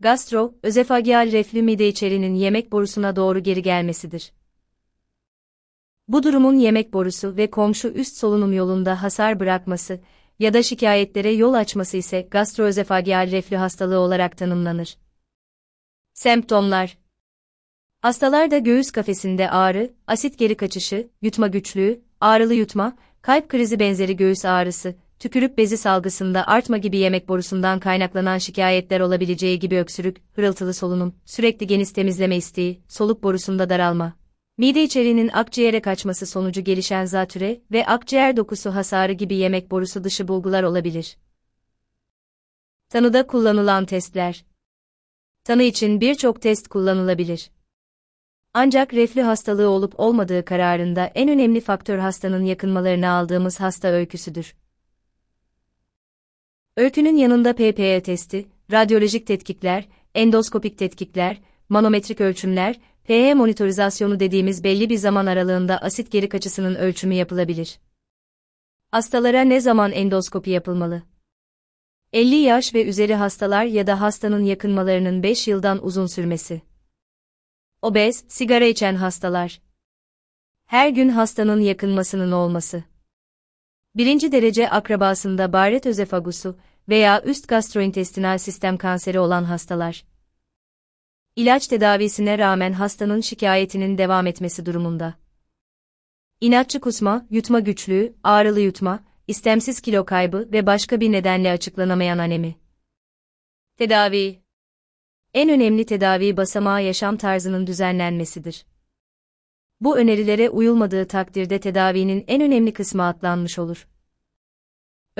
Gastro, özefageal reflü mide içeriğinin yemek borusuna doğru geri gelmesidir. Bu durumun yemek borusu ve komşu üst solunum yolunda hasar bırakması ya da şikayetlere yol açması ise gastroözefageal reflü hastalığı olarak tanımlanır. Semptomlar Hastalarda göğüs kafesinde ağrı, asit geri kaçışı, yutma güçlüğü, ağrılı yutma, kalp krizi benzeri göğüs ağrısı, tükürük bezi salgısında artma gibi yemek borusundan kaynaklanan şikayetler olabileceği gibi öksürük, hırıltılı solunum, sürekli geniz temizleme isteği, soluk borusunda daralma. Mide içeriğinin akciğere kaçması sonucu gelişen zatüre ve akciğer dokusu hasarı gibi yemek borusu dışı bulgular olabilir. Tanıda kullanılan testler Tanı için birçok test kullanılabilir. Ancak reflü hastalığı olup olmadığı kararında en önemli faktör hastanın yakınmalarını aldığımız hasta öyküsüdür. Öykünün yanında PPE testi, radyolojik tetkikler, endoskopik tetkikler, manometrik ölçümler, PE monitorizasyonu dediğimiz belli bir zaman aralığında asit geri kaçısının ölçümü yapılabilir. Hastalara ne zaman endoskopi yapılmalı? 50 yaş ve üzeri hastalar ya da hastanın yakınmalarının 5 yıldan uzun sürmesi. Obez, sigara içen hastalar. Her gün hastanın yakınmasının olması. Birinci derece akrabasında Barrett özefagusu veya üst gastrointestinal sistem kanseri olan hastalar. İlaç tedavisine rağmen hastanın şikayetinin devam etmesi durumunda. İnatçı kusma, yutma güçlüğü, ağrılı yutma, istemsiz kilo kaybı ve başka bir nedenle açıklanamayan anemi. Tedavi En önemli tedavi basamağı yaşam tarzının düzenlenmesidir. Bu önerilere uyulmadığı takdirde tedavinin en önemli kısmı atlanmış olur.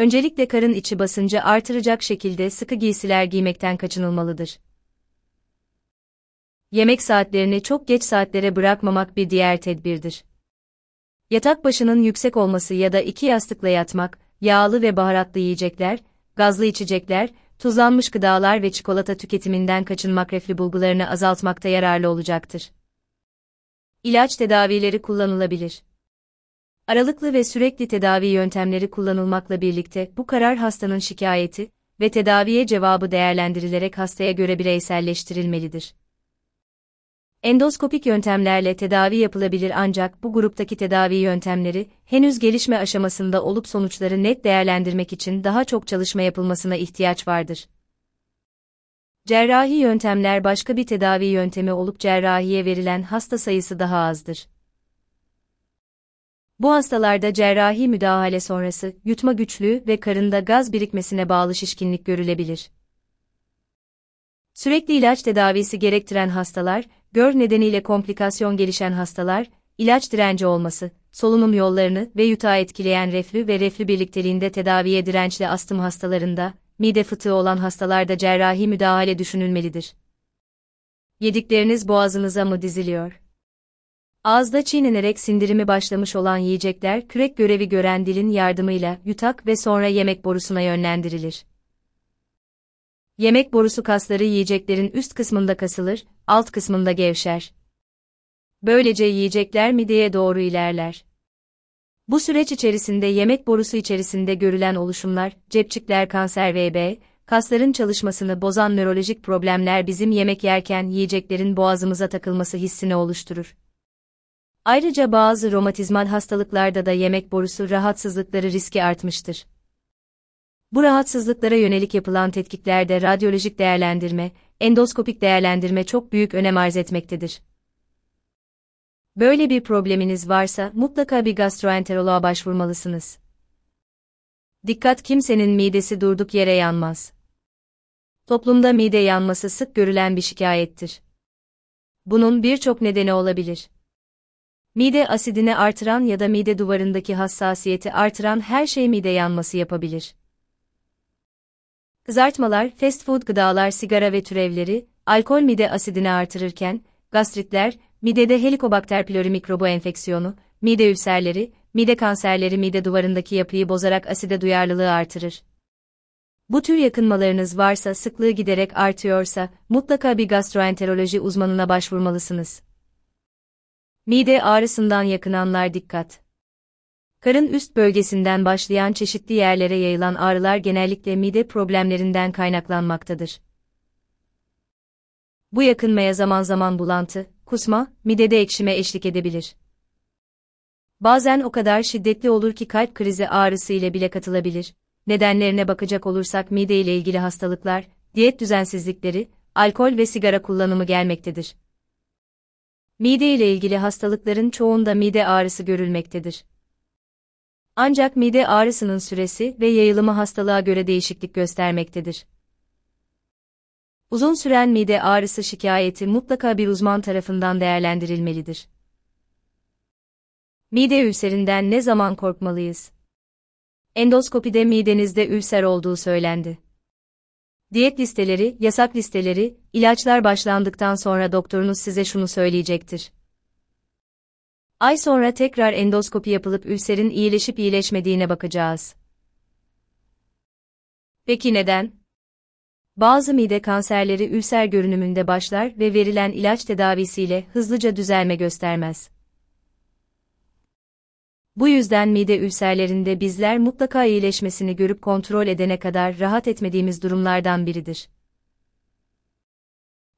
Öncelikle karın içi basıncı artıracak şekilde sıkı giysiler giymekten kaçınılmalıdır. Yemek saatlerini çok geç saatlere bırakmamak bir diğer tedbirdir. Yatak başının yüksek olması ya da iki yastıkla yatmak, yağlı ve baharatlı yiyecekler, gazlı içecekler, tuzlanmış gıdalar ve çikolata tüketiminden kaçınmak reflü bulgularını azaltmakta yararlı olacaktır. İlaç tedavileri kullanılabilir. Aralıklı ve sürekli tedavi yöntemleri kullanılmakla birlikte bu karar hastanın şikayeti ve tedaviye cevabı değerlendirilerek hastaya göre bireyselleştirilmelidir. Endoskopik yöntemlerle tedavi yapılabilir ancak bu gruptaki tedavi yöntemleri henüz gelişme aşamasında olup sonuçları net değerlendirmek için daha çok çalışma yapılmasına ihtiyaç vardır. Cerrahi yöntemler başka bir tedavi yöntemi olup cerrahiye verilen hasta sayısı daha azdır. Bu hastalarda cerrahi müdahale sonrası yutma güçlüğü ve karında gaz birikmesine bağlı şişkinlik görülebilir. Sürekli ilaç tedavisi gerektiren hastalar, gör nedeniyle komplikasyon gelişen hastalar, ilaç direnci olması, solunum yollarını ve yutağı etkileyen reflü ve reflü birlikteliğinde tedaviye dirençli astım hastalarında, mide fıtığı olan hastalarda cerrahi müdahale düşünülmelidir. Yedikleriniz boğazınıza mı diziliyor? Ağızda çiğnenerek sindirimi başlamış olan yiyecekler kürek görevi gören dilin yardımıyla yutak ve sonra yemek borusuna yönlendirilir. Yemek borusu kasları yiyeceklerin üst kısmında kasılır, alt kısmında gevşer. Böylece yiyecekler mideye doğru ilerler. Bu süreç içerisinde yemek borusu içerisinde görülen oluşumlar, cepçikler kanser VB, kasların çalışmasını bozan nörolojik problemler bizim yemek yerken yiyeceklerin boğazımıza takılması hissini oluşturur. Ayrıca bazı romatizmal hastalıklarda da yemek borusu rahatsızlıkları riski artmıştır. Bu rahatsızlıklara yönelik yapılan tetkiklerde radyolojik değerlendirme, endoskopik değerlendirme çok büyük önem arz etmektedir. Böyle bir probleminiz varsa mutlaka bir gastroenteroloğa başvurmalısınız. Dikkat kimsenin midesi durduk yere yanmaz. Toplumda mide yanması sık görülen bir şikayettir. Bunun birçok nedeni olabilir. Mide asidini artıran ya da mide duvarındaki hassasiyeti artıran her şey mide yanması yapabilir. Kızartmalar, fast food gıdalar, sigara ve türevleri, alkol mide asidini artırırken, gastritler, midede Helicobacter pylori mikrobu enfeksiyonu, mide ülserleri, mide kanserleri mide duvarındaki yapıyı bozarak aside duyarlılığı artırır. Bu tür yakınmalarınız varsa sıklığı giderek artıyorsa, mutlaka bir gastroenteroloji uzmanına başvurmalısınız. Mide ağrısından yakınanlar dikkat. Karın üst bölgesinden başlayan çeşitli yerlere yayılan ağrılar genellikle mide problemlerinden kaynaklanmaktadır. Bu yakınmaya zaman zaman bulantı, kusma, midede ekşime eşlik edebilir. Bazen o kadar şiddetli olur ki kalp krizi ağrısı ile bile katılabilir. Nedenlerine bakacak olursak mide ile ilgili hastalıklar, diyet düzensizlikleri, alkol ve sigara kullanımı gelmektedir. Mide ile ilgili hastalıkların çoğunda mide ağrısı görülmektedir. Ancak mide ağrısının süresi ve yayılımı hastalığa göre değişiklik göstermektedir. Uzun süren mide ağrısı şikayeti mutlaka bir uzman tarafından değerlendirilmelidir. Mide ülserinden ne zaman korkmalıyız? Endoskopide midenizde ülser olduğu söylendi. Diyet listeleri, yasak listeleri, ilaçlar başlandıktan sonra doktorunuz size şunu söyleyecektir. Ay sonra tekrar endoskopi yapılıp ülserin iyileşip iyileşmediğine bakacağız. Peki neden? Bazı mide kanserleri ülser görünümünde başlar ve verilen ilaç tedavisiyle hızlıca düzelme göstermez. Bu yüzden mide ülserlerinde bizler mutlaka iyileşmesini görüp kontrol edene kadar rahat etmediğimiz durumlardan biridir.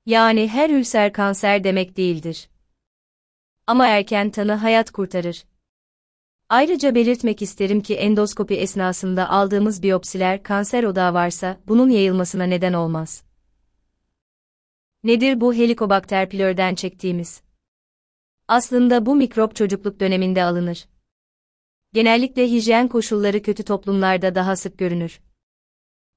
Yani her ülser kanser demek değildir. Ama erken tanı hayat kurtarır. Ayrıca belirtmek isterim ki endoskopi esnasında aldığımız biyopsiler kanser odağı varsa bunun yayılmasına neden olmaz. Nedir bu Helicobacter pylori'den çektiğimiz? Aslında bu mikrop çocukluk döneminde alınır. Genellikle hijyen koşulları kötü toplumlarda daha sık görünür.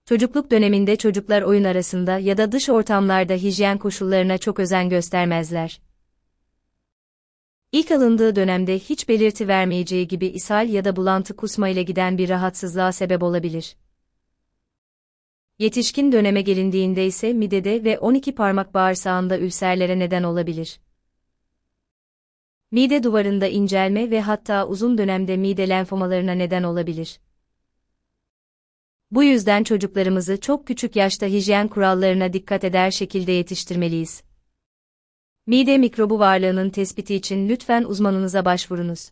Çocukluk döneminde çocuklar oyun arasında ya da dış ortamlarda hijyen koşullarına çok özen göstermezler. İlk alındığı dönemde hiç belirti vermeyeceği gibi ishal ya da bulantı kusma ile giden bir rahatsızlığa sebep olabilir. Yetişkin döneme gelindiğinde ise midede ve 12 parmak bağırsağında ülserlere neden olabilir. Mide duvarında incelme ve hatta uzun dönemde mide lenfomalarına neden olabilir. Bu yüzden çocuklarımızı çok küçük yaşta hijyen kurallarına dikkat eder şekilde yetiştirmeliyiz. Mide mikrobu varlığının tespiti için lütfen uzmanınıza başvurunuz.